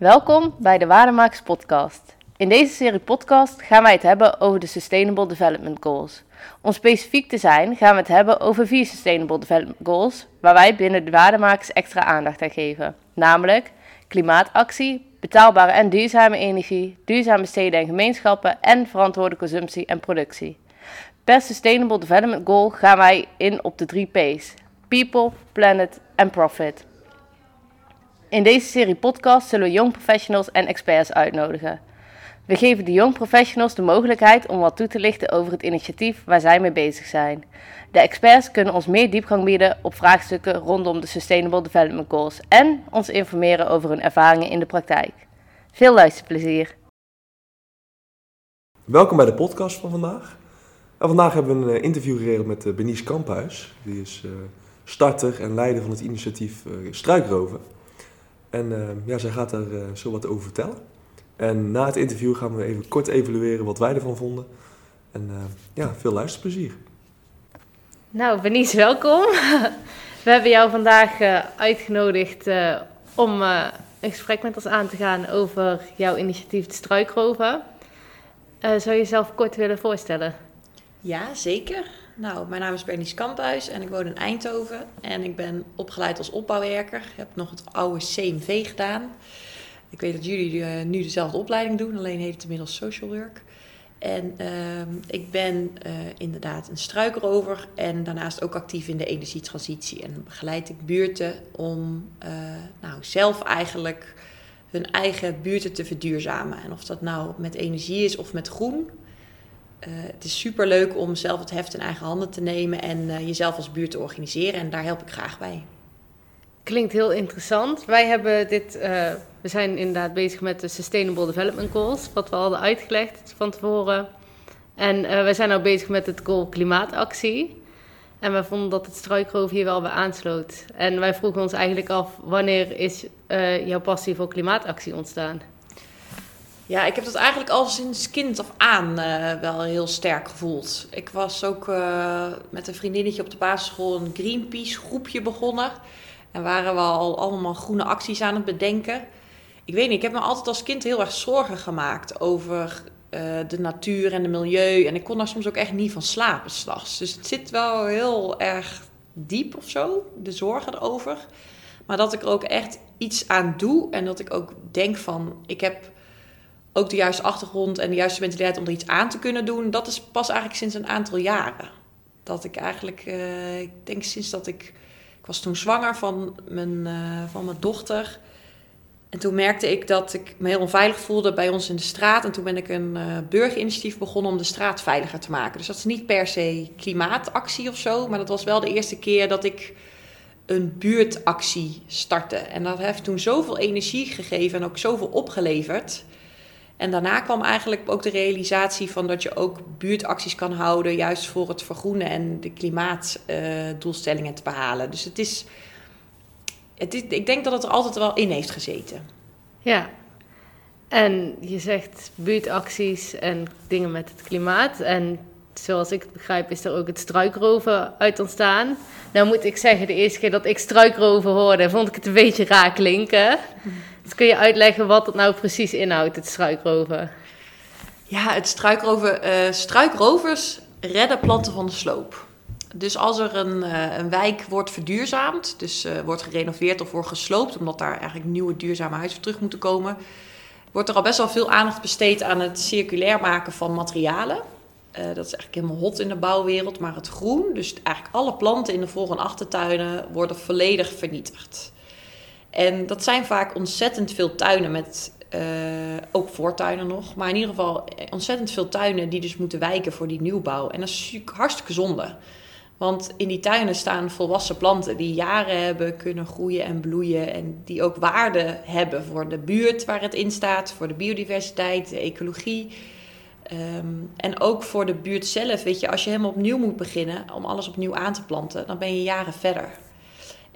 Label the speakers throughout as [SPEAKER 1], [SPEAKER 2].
[SPEAKER 1] Welkom bij de Waardemakers Podcast. In deze serie podcast gaan wij het hebben over de Sustainable Development Goals. Om specifiek te zijn, gaan we het hebben over vier Sustainable Development Goals, waar wij binnen de Waardemakers extra aandacht aan geven. Namelijk klimaatactie, betaalbare en duurzame energie, duurzame steden en gemeenschappen en verantwoorde consumptie en productie. Per Sustainable Development Goal gaan wij in op de drie P's: People, Planet en Profit. In deze serie podcast zullen we young professionals en experts uitnodigen. We geven de young professionals de mogelijkheid om wat toe te lichten over het initiatief waar zij mee bezig zijn. De experts kunnen ons meer diepgang bieden op vraagstukken rondom de Sustainable Development Goals en ons informeren over hun ervaringen in de praktijk. Veel luisterplezier.
[SPEAKER 2] Welkom bij de podcast van vandaag. En vandaag hebben we een eh, interview geregeld met uh, Benice Kamphuis. Die is uh, starter en leider van het initiatief Struikroven. En ja, zij gaat daar zo wat over vertellen. En na het interview gaan we even kort evalueren wat wij ervan vonden. En ja, veel luisterplezier.
[SPEAKER 1] Nou, Benice, welkom. We hebben jou vandaag uitgenodigd om een gesprek met ons aan te gaan over jouw initiatief de Struikroven. zou je jezelf kort willen voorstellen?
[SPEAKER 3] Ja, zeker. Nou, mijn naam is Bernice Kamphuis en ik woon in Eindhoven. En ik ben opgeleid als opbouwwerker. Ik heb nog het oude CMV gedaan. Ik weet dat jullie uh, nu dezelfde opleiding doen, alleen heet het inmiddels social work. En uh, ik ben uh, inderdaad een struikrover en daarnaast ook actief in de energietransitie. En begeleid ik buurten om uh, nou, zelf eigenlijk hun eigen buurten te verduurzamen. En of dat nou met energie is of met groen, uh, het is super leuk om zelf het heft in eigen handen te nemen en uh, jezelf als buurt te organiseren. En daar help ik graag bij.
[SPEAKER 1] Klinkt heel interessant. Wij hebben dit, uh, we zijn inderdaad bezig met de Sustainable Development Goals, wat we hadden uitgelegd van tevoren. En wij zijn nou bezig met het goal klimaatactie. En wij vonden dat het struikroof hier wel bij aansloot. En wij vroegen ons eigenlijk af, wanneer is jouw passie voor klimaatactie ontstaan?
[SPEAKER 3] Ja, ik heb dat eigenlijk al sinds kind af aan uh, wel heel sterk gevoeld. Ik was ook uh, met een vriendinnetje op de basisschool een Greenpeace groepje begonnen. En waren we al allemaal groene acties aan het bedenken. Ik weet niet, ik heb me altijd als kind heel erg zorgen gemaakt over uh, de natuur en de milieu. En ik kon daar soms ook echt niet van slapen s'nachts. Dus het zit wel heel erg diep of zo, de zorgen erover. Maar dat ik er ook echt iets aan doe en dat ik ook denk van, ik heb ook de juiste achtergrond en de juiste mentaliteit om er iets aan te kunnen doen, dat is pas eigenlijk sinds een aantal jaren. Dat ik eigenlijk, uh, ik denk sinds dat ik, ik was toen zwanger van mijn, uh, van mijn dochter. En toen merkte ik dat ik me heel onveilig voelde bij ons in de straat. En toen ben ik een uh, burgerinitiatief begonnen om de straat veiliger te maken. Dus dat is niet per se klimaatactie of zo, maar dat was wel de eerste keer dat ik een buurtactie startte. En dat heeft toen zoveel energie gegeven en ook zoveel opgeleverd en daarna kwam eigenlijk ook de realisatie van dat je ook buurtacties kan houden, juist voor het vergroenen en de klimaatdoelstellingen te behalen. Dus het is, het is, ik denk dat het er altijd wel in heeft gezeten.
[SPEAKER 1] Ja, en je zegt buurtacties en dingen met het klimaat. En zoals ik begrijp, is er ook het struikroven uit ontstaan. Nou moet ik zeggen, de eerste keer dat ik struikroven hoorde, vond ik het een beetje raar klinken. Dus kun je uitleggen wat het nou precies inhoudt, het struikroven?
[SPEAKER 3] Ja, het struikroven. Uh, struikrovers redden planten van de sloop. Dus als er een, uh, een wijk wordt verduurzaamd, dus uh, wordt gerenoveerd of wordt gesloopt, omdat daar eigenlijk nieuwe duurzame huizen terug moeten komen, wordt er al best wel veel aandacht besteed aan het circulair maken van materialen. Dat is eigenlijk helemaal hot in de bouwwereld, maar het groen, dus eigenlijk alle planten in de voor- en achtertuinen, worden volledig vernietigd. En dat zijn vaak ontzettend veel tuinen met uh, ook voortuinen nog. Maar in ieder geval ontzettend veel tuinen die dus moeten wijken voor die nieuwbouw. En dat is hartstikke zonde. Want in die tuinen staan volwassen planten die jaren hebben kunnen groeien en bloeien. En die ook waarde hebben voor de buurt waar het in staat, voor de biodiversiteit, de ecologie. Um, en ook voor de buurt zelf. Weet je, als je helemaal opnieuw moet beginnen om alles opnieuw aan te planten, dan ben je jaren verder.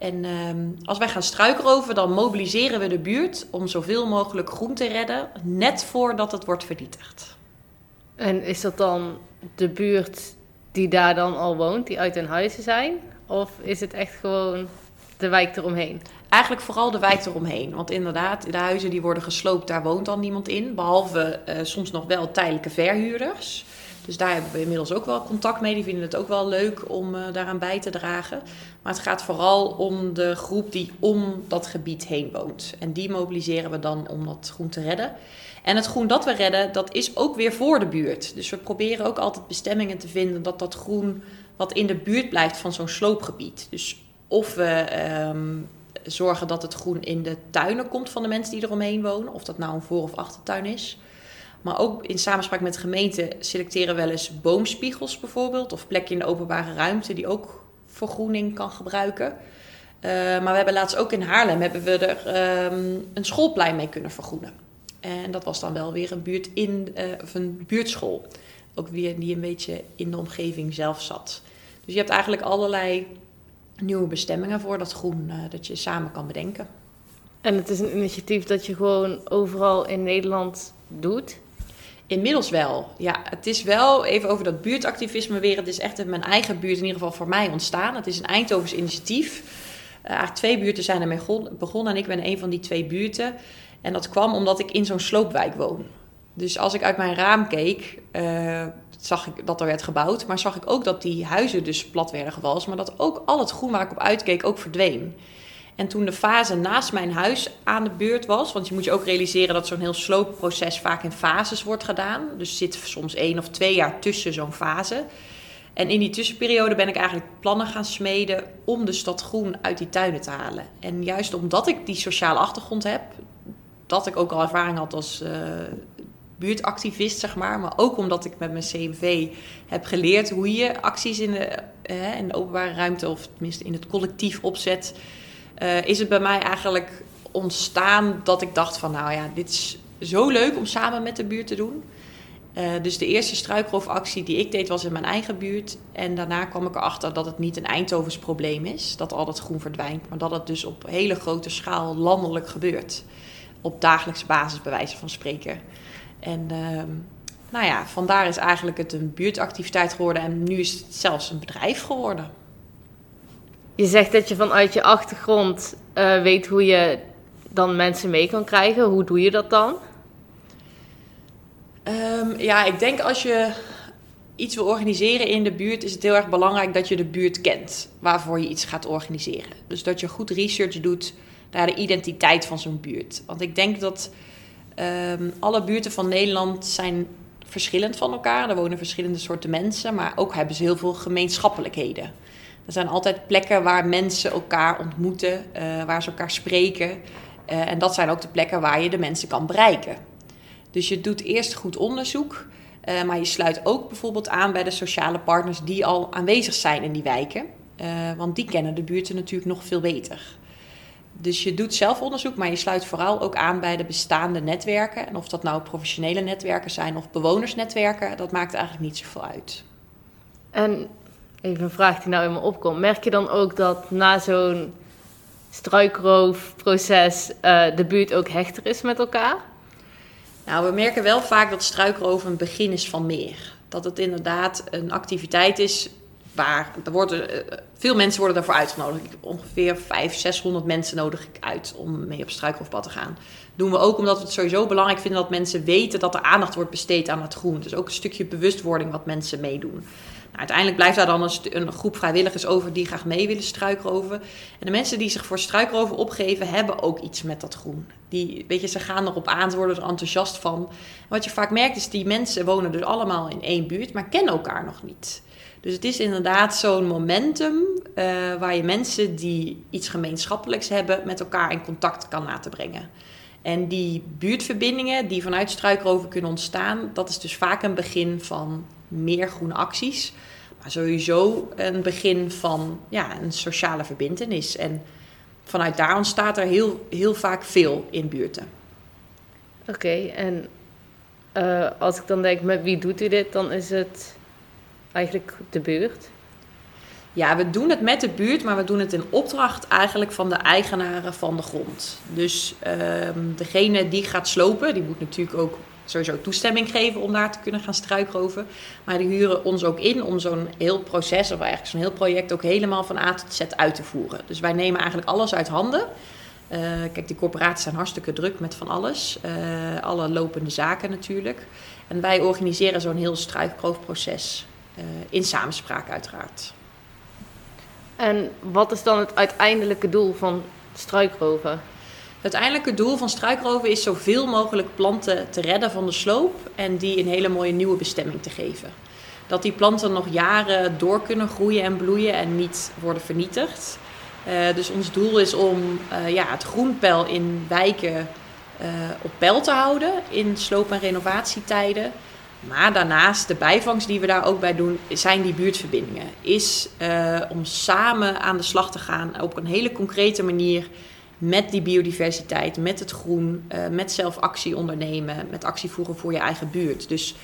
[SPEAKER 3] En um, als wij gaan struikroven, dan mobiliseren we de buurt om zoveel mogelijk groen te redden, net voordat het wordt vernietigd.
[SPEAKER 1] En is dat dan de buurt die daar dan al woont, die uit hun huizen zijn? Of is het echt gewoon de wijk eromheen?
[SPEAKER 3] eigenlijk vooral de wijk eromheen. Want inderdaad, de huizen die worden gesloopt, daar woont dan niemand in. Behalve eh, soms nog wel tijdelijke verhuurders. Dus daar hebben we inmiddels ook wel contact mee. Die vinden het ook wel leuk om uh, daaraan bij te dragen. Maar het gaat vooral om de groep die om dat gebied heen woont. En die mobiliseren we dan om dat groen te redden. En het groen dat we redden, dat is ook weer voor de buurt. Dus we proberen ook altijd bestemmingen te vinden dat dat groen wat in de buurt blijft van zo'n sloopgebied. Dus of we um, zorgen dat het groen in de tuinen komt van de mensen die eromheen wonen. Of dat nou een voor- of achtertuin is. Maar ook in samenspraak met de gemeente selecteren we wel eens boomspiegels bijvoorbeeld. Of plekken in de openbare ruimte die ook vergroening kan gebruiken. Uh, maar we hebben laatst ook in Haarlem hebben we er um, een schoolplein mee kunnen vergroenen. En dat was dan wel weer een buurt in, uh, of een buurtschool. Ook weer die een beetje in de omgeving zelf zat. Dus je hebt eigenlijk allerlei nieuwe bestemmingen voor dat groen uh, dat je samen kan bedenken.
[SPEAKER 1] En het is een initiatief dat je gewoon overal in Nederland doet?
[SPEAKER 3] Inmiddels wel. Ja, het is wel even over dat buurtactivisme weer. Het is echt in mijn eigen buurt, in ieder geval voor mij, ontstaan. Het is een Eindhovens initiatief. Uh, twee buurten zijn ermee begonnen en ik ben een van die twee buurten. En dat kwam omdat ik in zo'n sloopwijk woon. Dus als ik uit mijn raam keek, uh, zag ik dat er werd gebouwd. Maar zag ik ook dat die huizen dus plat werden gewalst. Maar dat ook al het groen waar ik op uitkeek ook verdween. En toen de fase naast mijn huis aan de beurt was, want je moet je ook realiseren dat zo'n heel sloopproces vaak in fases wordt gedaan. Dus zit soms één of twee jaar tussen zo'n fase. En in die tussenperiode ben ik eigenlijk plannen gaan smeden om de stad groen uit die tuinen te halen. En juist omdat ik die sociale achtergrond heb, dat ik ook al ervaring had als uh, buurtactivist, zeg maar. Maar ook omdat ik met mijn CMV heb geleerd hoe je acties in de, uh, in de openbare ruimte, of tenminste in het collectief opzet uh, is het bij mij eigenlijk ontstaan dat ik dacht van nou ja, dit is zo leuk om samen met de buurt te doen. Uh, dus de eerste struikroofactie die ik deed was in mijn eigen buurt. En daarna kwam ik erachter dat het niet een Eindhovens probleem is, dat al dat groen verdwijnt. Maar dat het dus op hele grote schaal landelijk gebeurt. Op dagelijkse basis bij wijze van spreken. En uh, nou ja, vandaar is eigenlijk het een buurtactiviteit geworden. En nu is het zelfs een bedrijf geworden.
[SPEAKER 1] Je zegt dat je vanuit je achtergrond uh, weet hoe je dan mensen mee kan krijgen. Hoe doe je dat dan?
[SPEAKER 3] Um, ja, ik denk als je iets wil organiseren in de buurt, is het heel erg belangrijk dat je de buurt kent waarvoor je iets gaat organiseren. Dus dat je goed research doet naar de identiteit van zo'n buurt. Want ik denk dat um, alle buurten van Nederland zijn verschillend van elkaar. Er wonen verschillende soorten mensen, maar ook hebben ze heel veel gemeenschappelijkheden. Er zijn altijd plekken waar mensen elkaar ontmoeten, uh, waar ze elkaar spreken. Uh, en dat zijn ook de plekken waar je de mensen kan bereiken. Dus je doet eerst goed onderzoek, uh, maar je sluit ook bijvoorbeeld aan bij de sociale partners die al aanwezig zijn in die wijken. want die kennen de buurten natuurlijk nog veel beter. Dus je doet zelf onderzoek, maar je sluit vooral ook aan bij de bestaande netwerken. En of dat nou professionele netwerken zijn of bewonersnetwerken, dat maakt eigenlijk niet zoveel uit.
[SPEAKER 1] En even een vraag die nou in me opkomt. Merk je dan ook dat na zo'n struikroofproces uh, de buurt ook hechter is met elkaar?
[SPEAKER 3] Nou, we merken wel vaak dat struikroof een begin is van meer. Dat het inderdaad een activiteit is waar er worden, uh, veel mensen worden daarvoor uitgenodigd. Ongeveer 500, 600 mensen nodig ik uit om mee op struikroofpad te gaan. doen we ook omdat we het sowieso belangrijk vinden dat mensen weten dat er aandacht wordt besteed aan het groen. Dus ook een stukje bewustwording wat mensen meedoen. Nou, uiteindelijk blijft daar dan een, een, groep vrijwilligers over die graag mee willen struikroven. En de mensen die zich voor struikroven opgeven, hebben ook iets met dat groen. Die, weet je, ze gaan erop aan, ze worden er enthousiast van. Wat je vaak merkt is, die mensen wonen dus allemaal in één buurt, maar kennen elkaar nog niet. Dus het is inderdaad zo'n momentum uh, waar je mensen die iets gemeenschappelijks hebben, met elkaar in contact kan laten brengen. En die buurtverbindingen die vanuit struikroven kunnen ontstaan, dat is dus vaak een begin van meer groene acties. Maar sowieso een begin van ja, een sociale verbindenis. En vanuit daar ontstaat er heel, heel vaak veel in buurten.
[SPEAKER 1] Oké, en uh, als ik dan denk, met wie doet u dit? Dan is het eigenlijk de buurt?
[SPEAKER 3] Ja, we doen het met de buurt, maar we doen het in opdracht eigenlijk van de eigenaren van de grond. Dus um, degene die gaat slopen, die moet natuurlijk ook sowieso toestemming geven om daar te kunnen gaan struikroven. Maar die huren ons ook in om zo'n heel proces, of eigenlijk zo'n heel project, ook helemaal van A tot Z uit te voeren. Dus wij nemen eigenlijk alles uit handen. Uh, kijk, die corporaties zijn hartstikke druk met van alles. Uh, alle lopende zaken natuurlijk. En wij organiseren zo'n heel struikroofproces. Uh, in samenspraak uiteraard.
[SPEAKER 1] En wat is dan het uiteindelijke doel van struikroven?
[SPEAKER 3] Het uiteindelijke doel van struikroven is zoveel mogelijk planten te redden van de sloop en die een hele mooie nieuwe bestemming te geven. Dat die planten nog jaren door kunnen groeien en bloeien en niet worden vernietigd. Uh, dus ons doel is om uh, ja, het groenpeil in wijken uh, op peil te houden in sloop- en renovatietijden. Maar daarnaast, de bijvangst die we daar ook bij doen, zijn die buurtverbindingen. Is om samen aan de slag te gaan op een hele concrete manier met die biodiversiteit, met het groen, met zelf actie ondernemen, met actie voeren voor je eigen buurt. Dus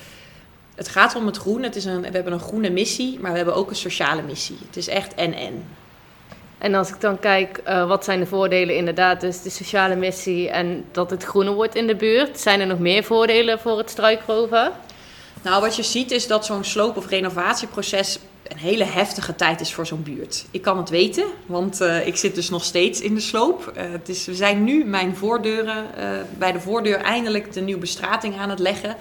[SPEAKER 3] het gaat om het groen. Het is een, we hebben een groene missie, maar we hebben ook een sociale missie. Het is echt en-en.
[SPEAKER 1] En als ik dan kijk, uh, wat zijn de voordelen inderdaad, dus de sociale missie en dat het groener wordt in de buurt. Zijn er nog meer voordelen voor het struikroven?
[SPEAKER 3] Nou, wat je ziet is dat zo'n sloop- of renovatieproces een hele heftige tijd is voor zo'n buurt. Ik kan het weten, want uh, ik zit dus nog steeds in de sloop. Uh, het is, we zijn nu mijn voordeuren, bij de voordeur eindelijk de nieuwe bestrating aan het leggen.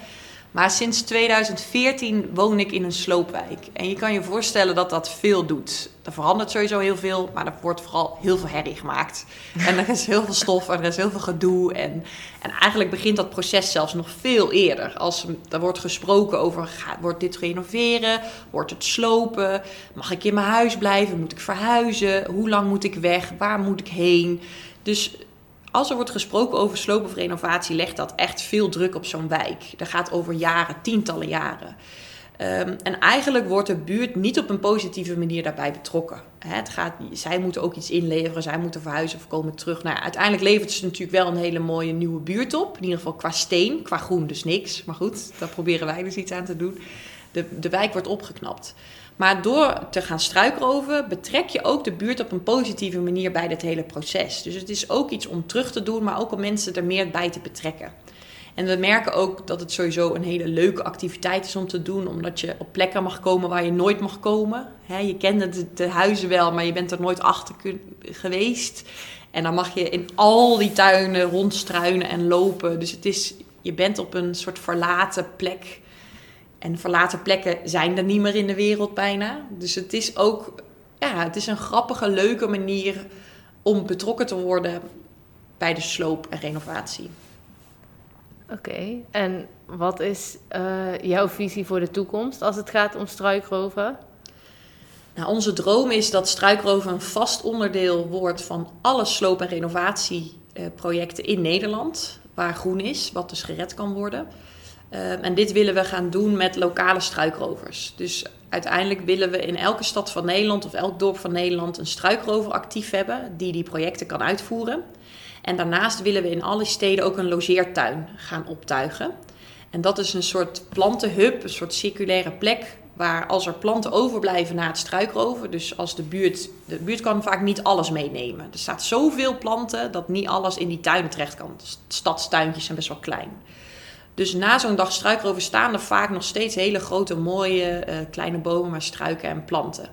[SPEAKER 3] Maar sinds 2014 woon ik in een sloopwijk. En je kan je voorstellen dat dat veel doet. Er verandert sowieso heel veel, maar er wordt vooral heel veel herrie gemaakt. En er is heel veel stof en er is heel veel gedoe. En, en eigenlijk begint dat proces zelfs nog veel eerder. Als er wordt gesproken over, wordt dit renoveren? Wordt het slopen? Mag ik in mijn huis blijven? Moet ik verhuizen? Hoe lang moet ik weg? Waar moet ik heen? Dus als er wordt gesproken over sloop of renovatie, legt dat echt veel druk op zo'n wijk. Dat gaat over jaren, tientallen jaren. Um, en eigenlijk wordt de buurt niet op een positieve manier daarbij betrokken. Het gaat, zij moeten ook iets inleveren, zij moeten verhuizen of komen terug. Nou, uiteindelijk levert ze natuurlijk wel een hele mooie nieuwe buurt op. In ieder geval qua steen, qua groen dus niks. Maar goed, daar proberen wij dus iets aan te doen. De, de wijk wordt opgeknapt. Maar door te gaan struikroven betrek je ook de buurt op een positieve manier bij dit hele proces. Dus het is ook iets om terug te doen, maar ook om mensen er meer bij te betrekken. En we merken ook dat het sowieso een hele leuke activiteit is om te doen, omdat je op plekken mag komen waar je nooit mag komen. je kende de, de, huizen wel, maar je bent er nooit achter geweest. En dan mag je in al die tuinen rondstruinen en lopen. Dus het is, je bent op een soort verlaten plek en verlaten plekken zijn er niet meer in de wereld bijna. Dus het is ook ja, het is een grappige, leuke manier om betrokken te worden bij de sloop en renovatie.
[SPEAKER 1] Oké, en wat is uh, jouw visie voor de toekomst als het gaat om struikroven?
[SPEAKER 3] Nou, onze droom is dat struikroven een vast onderdeel wordt van alle sloop- en renovatieprojecten in Nederland, waar groen is, wat dus gered kan worden. Ehm, en dit willen we gaan doen met lokale struikrovers. Dus uiteindelijk willen we in elke stad van Nederland of elk dorp van Nederland een struikrover actief hebben die die projecten kan uitvoeren. En daarnaast willen we in alle steden ook een logeertuin gaan optuigen. En dat is een soort plantenhub, een soort circulaire plek waar als er planten overblijven na het struikroven, dus als de buurt, de buurt kan vaak niet alles meenemen. Er staat zoveel planten dat niet alles in die tuinen terecht kan. Stadstuintjes zijn best wel klein. Dus na zo'n dag struikroven staan er vaak nog steeds hele grote, mooie uh, kleine bomen, maar struiken en planten.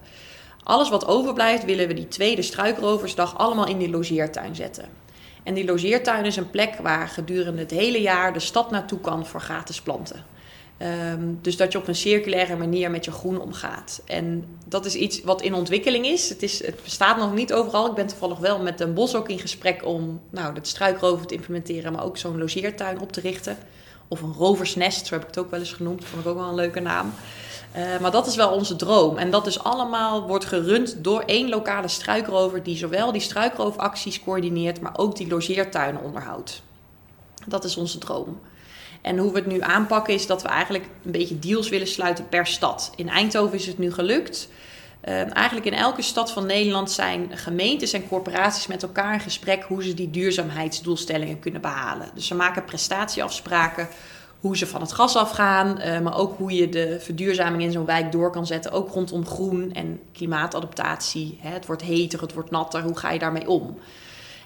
[SPEAKER 3] Alles wat overblijft, willen we die tweede struikroversdag allemaal in die logeertuin zetten. En die logeertuin is een plek waar gedurende het hele jaar de stad naartoe kan voor gratis planten. Um, dus dat je op een circulaire manier met je groen omgaat. En dat is iets wat in ontwikkeling is. Het, is, het bestaat nog niet overal. Ik ben toevallig wel met Den Bos ook in gesprek om nou, het struikroven te implementeren, maar ook zo'n logeertuin op te richten. Of een roversnest, zo heb ik het ook wel eens genoemd. Vond ik ook wel een leuke naam. Uh, maar dat is wel onze droom. En dat is allemaal wordt gerund door één lokale struikrover... die zowel die struikroofacties coördineert... maar ook die logeertuinen onderhoudt. Dat is onze droom. En hoe we het nu aanpakken is dat we eigenlijk een beetje deals willen sluiten per stad. In Eindhoven is het nu gelukt... Uh, eigenlijk in elke stad van Nederland zijn gemeentes en corporaties met elkaar in gesprek hoe ze die duurzaamheidsdoelstellingen kunnen behalen. Dus ze maken prestatieafspraken, hoe ze van het gas afgaan, uh, maar ook hoe je de verduurzaming in zo'n wijk door kan zetten. Ook rondom groen en klimaatadaptatie. Hè, het wordt heter, het wordt natter, hoe ga je daarmee om?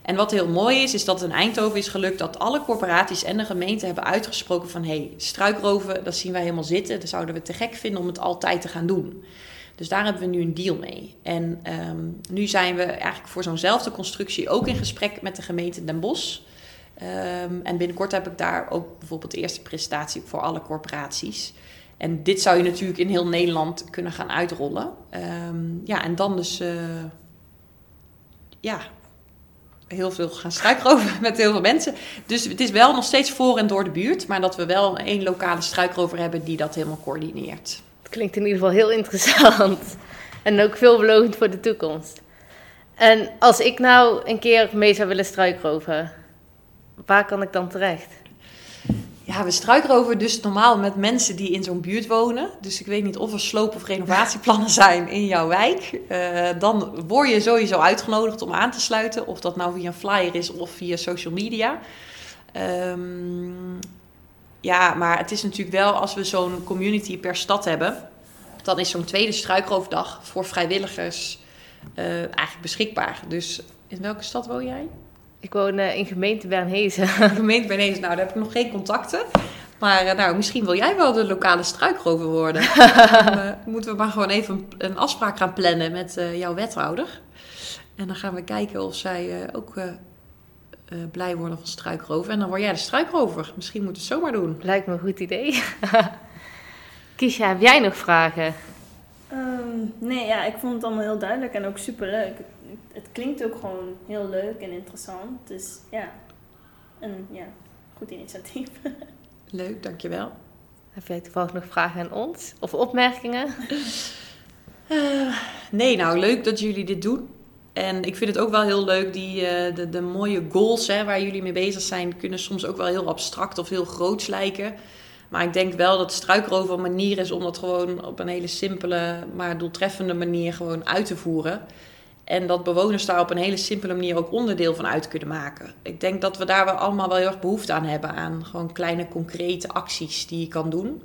[SPEAKER 3] En wat heel mooi is, is dat in Eindhoven is gelukt dat alle corporaties en de gemeente hebben uitgesproken van hé, hey, struikroven, dat zien wij helemaal zitten. Dat zouden we te gek vinden om het altijd te gaan doen. Dus daar hebben we nu een deal mee. En ehm, nu zijn we eigenlijk voor zo'nzelfde constructie ook in gesprek met de gemeente Den Bosch. Ehm, en binnenkort heb ik daar ook bijvoorbeeld de eerste presentatie voor alle corporaties. En dit zou je natuurlijk in heel Nederland kunnen gaan uitrollen. Ehm, ja, en dan dus uh, ja, heel veel gaan struikroven met heel veel mensen. Dus het is wel nog steeds voor en door de buurt, maar dat we wel één lokale struikrover hebben die dat helemaal coördineert.
[SPEAKER 1] Klinkt in ieder geval heel interessant en ook veelbelovend voor de toekomst. En als ik nou een keer mee zou willen struikroven, waar kan ik dan terecht?
[SPEAKER 3] Ja, we struikroven dus normaal met mensen die in zo'n buurt wonen. Dus ik weet niet of er sloop- of renovatieplannen zijn in jouw wijk. Uh, dan word je sowieso uitgenodigd om aan te sluiten. Of dat nou via een flyer is of via social media. Um, ja, maar het is natuurlijk wel als we zo'n community per stad hebben. Dan is zo'n tweede struikroofdag voor vrijwilligers uh, eigenlijk beschikbaar. Dus in welke stad woon jij?
[SPEAKER 1] Ik woon uh, in gemeente Bernhezen.
[SPEAKER 3] gemeente Bernhezen, nou daar heb ik nog geen contacten. Maar uh, nou, misschien wil jij wel de lokale struikrover worden. dan moeten we maar gewoon even een, een afspraak gaan plannen met jouw wethouder. En dan gaan we kijken of zij ook blij worden van struikrover. En dan word jij de struikrover. Misschien moeten we het zomaar doen.
[SPEAKER 1] Lijkt me een goed idee. Kiesja, heb jij nog vragen?
[SPEAKER 4] Um, nee, ja, ik vond het allemaal heel duidelijk en ook super leuk het klinkt ook gewoon heel leuk en interessant. Dus ja, een ja, goed initiatief.
[SPEAKER 3] Leuk, dankjewel.
[SPEAKER 1] Heb jij toevallig nog vragen aan ons of opmerkingen?
[SPEAKER 3] Uh, nee, nou leuk dat jullie dit doen. En ik vind het ook wel heel leuk, die, uh, de, de mooie goals hè, waar jullie mee bezig zijn, kunnen soms ook wel heel abstract of heel groots lijken. Maar ik denk wel dat struikrover een manier is om dat gewoon op een hele simpele, maar doeltreffende manier gewoon uit te voeren. En dat bewoners daar op een hele simpele manier ook onderdeel van uit kunnen maken. Ik denk dat we daar wel allemaal wel heel erg behoefte aan hebben. Aan gewoon kleine concrete acties die je kan doen.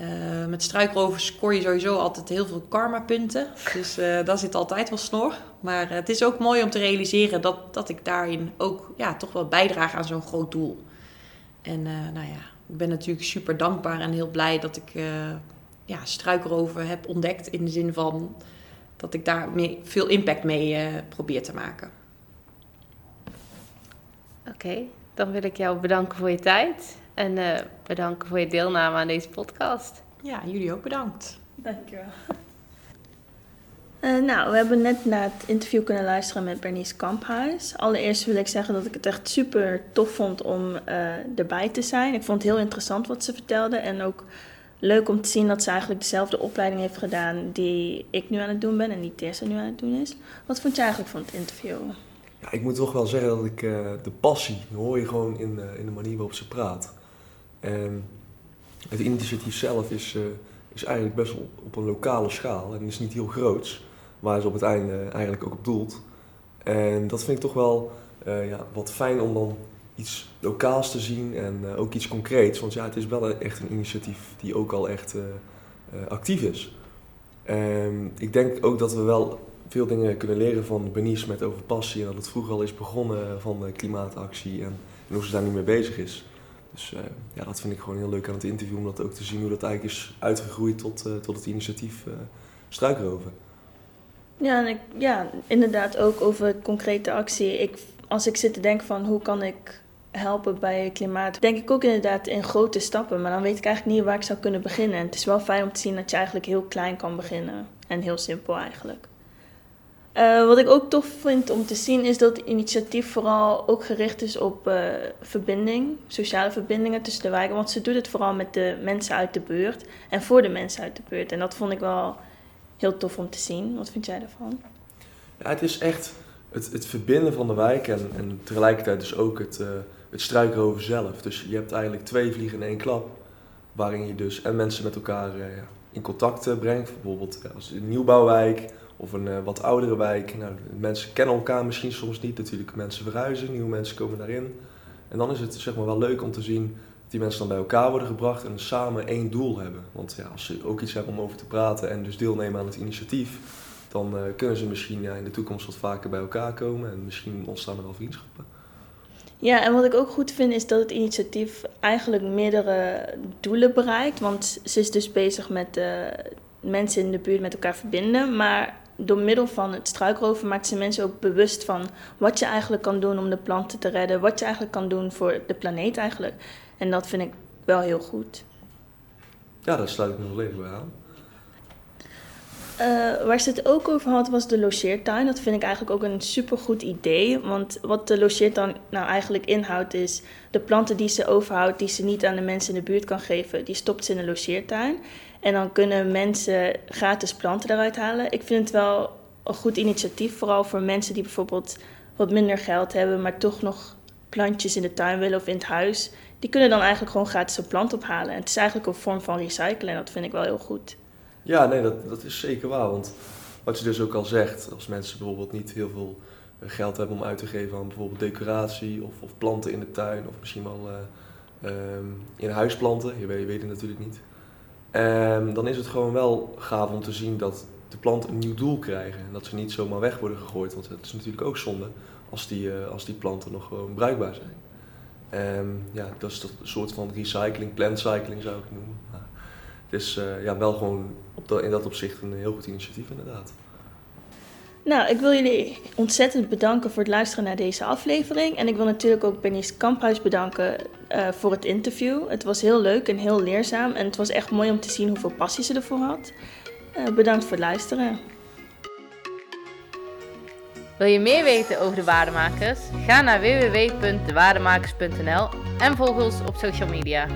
[SPEAKER 3] Uh, met struikrovers scoor je sowieso altijd heel veel karma-punten. Dus uh, daar zit altijd wel snor. Maar uh, het is ook mooi om te realiseren dat, dat ik daarin ook ja, toch wel bijdraag aan zo'n groot doel. En nou ja, ik ben natuurlijk super dankbaar en heel blij dat ik ja, struikrover heb ontdekt. In de zin van dat ik daar veel impact mee probeer te maken.
[SPEAKER 1] Oké, dan wil ik jou bedanken voor je tijd en uh, bedanken voor je deelname aan deze podcast.
[SPEAKER 3] Ja, jullie ook bedankt.
[SPEAKER 4] Dankjewel. Uh, nou, we hebben net naar het interview kunnen luisteren met Bernice Kamphuis. Allereerst wil ik zeggen dat ik het echt super tof vond om uh, erbij te zijn. Ik vond het heel interessant wat ze vertelde en ook leuk om te zien dat ze eigenlijk dezelfde opleiding heeft gedaan die ik nu aan het doen ben en die Tessa nu aan het doen is. Wat vond je eigenlijk van het interview?
[SPEAKER 2] Ja, ik moet toch wel zeggen dat ik uh, de passie hoor je gewoon in, uh, in de manier waarop ze praat. En het initiatief zelf is, uh, is eigenlijk best wel op een lokale schaal en is niet heel groots, waar ze op het einde eigenlijk ook op doelt. En dat vind ik toch wel ja, wat fijn om dan iets lokaals te zien en uh, ook iets concreets. Want ja, het is wel echt een initiatief die ook al echt actief is. En ik denk ook dat we wel veel dingen kunnen leren van Bernice met over passie. En dat het vroeger al is begonnen van de klimaatactie en, en hoe ze daar nu mee bezig is. Dus ja, dat vind ik gewoon heel leuk aan het interview, om dat ook te zien hoe dat eigenlijk is uitgegroeid tot, tot het initiatief Struikroven.
[SPEAKER 4] Ja, en ja, inderdaad ook over concrete actie. Ik, als ik zit te denken van hoe kan ik helpen bij klimaat. Denk ik ook inderdaad in grote stappen, maar dan weet ik eigenlijk niet waar ik zou kunnen beginnen. En het is wel fijn om te zien dat je eigenlijk heel klein kan beginnen. En heel simpel eigenlijk. Uh, wat ik ook tof vind om te zien is dat het initiatief vooral ook gericht is op uh, verbinding, sociale verbindingen tussen de wijken. Want ze doet het vooral met de mensen uit de buurt en voor de mensen uit de buurt. En dat vond ik wel heel tof om te zien. Wat vind jij daarvan?
[SPEAKER 2] Ja, het is echt het, het verbinden van de wijk en, en tegelijkertijd dus ook het, uh, het struikroven zelf. Dus je hebt eigenlijk twee vliegen in één klap, waarin je dus en mensen met elkaar in contact brengt. Bijvoorbeeld als een nieuwbouwwijk of een wat oudere wijk. Nou, mensen kennen elkaar misschien soms niet, natuurlijk mensen verhuizen, nieuwe mensen komen daarin. En dan is het zeg maar wel leuk om te zien dat die mensen dan bij elkaar worden gebracht en samen één doel hebben. Want ja, als ze ook iets hebben om over te praten en dus deelnemen aan het initiatief, dan uh, kunnen ze misschien ja, in de toekomst wat vaker bij elkaar komen en misschien ontstaan er wel vriendschappen.
[SPEAKER 4] Ja, en wat ik ook goed vind is dat het initiatief eigenlijk meerdere doelen bereikt. Want ze is dus bezig met de, mensen in de buurt met elkaar verbinden. Maar door middel van het struikroven maakt ze mensen ook bewust van wat je eigenlijk kan doen om de planten te redden. Wat je eigenlijk kan doen voor de planeet eigenlijk. En dat vind ik wel heel goed.
[SPEAKER 2] Ja, daar sluit ik me volledig bij aan.
[SPEAKER 4] Uh, waar ze het ook over had was de logeertuin. Dat vind ik eigenlijk ook een supergoed idee. Want wat de logeertuin nou eigenlijk inhoudt is... de planten die ze overhoudt, die ze niet aan de mensen in de buurt kan geven... die stopt ze in de logeertuin. En dan kunnen mensen gratis planten eruit halen. Ik vind het wel een goed initiatief, vooral voor mensen die bijvoorbeeld wat minder geld hebben... maar toch nog plantjes in de tuin willen of in het huis. Die kunnen dan eigenlijk gewoon gratis een plant ophalen. En het is eigenlijk een vorm van recyclen en dat vind ik wel heel goed.
[SPEAKER 2] Ja, nee, dat, dat is zeker waar. Want wat je dus ook al zegt, als mensen bijvoorbeeld niet heel veel eh, geld hebben om uit te geven aan bijvoorbeeld decoratie of, of planten in de tuin of misschien wel uh, um, in huisplanten, je je weet het natuurlijk niet. Um, dan is het gewoon wel gaaf om te zien dat de planten een nieuw doel krijgen en dat ze niet zomaar weg worden gegooid, want het is natuurlijk ook zonde als die, uh, als die planten nog gewoon bruikbaar zijn. Um, ja, dat is een soort van recycling, plantcycling zou ik het noemen. Het is uh, ja, wel gewoon op in dat opzicht een heel goed initiatief inderdaad.
[SPEAKER 4] Nou, ik wil jullie ontzettend bedanken voor het luisteren naar deze aflevering. En ik wil natuurlijk ook Bernice Kamphuis bedanken uh, voor het interview. Het was heel leuk en heel leerzaam. En het was echt mooi om te zien hoeveel passie ze ervoor had. Uh, bedankt voor het luisteren.
[SPEAKER 1] Wil je meer weten over de waardemakers? Ga naar www.dewaardemakers.nl en volg ons op social media.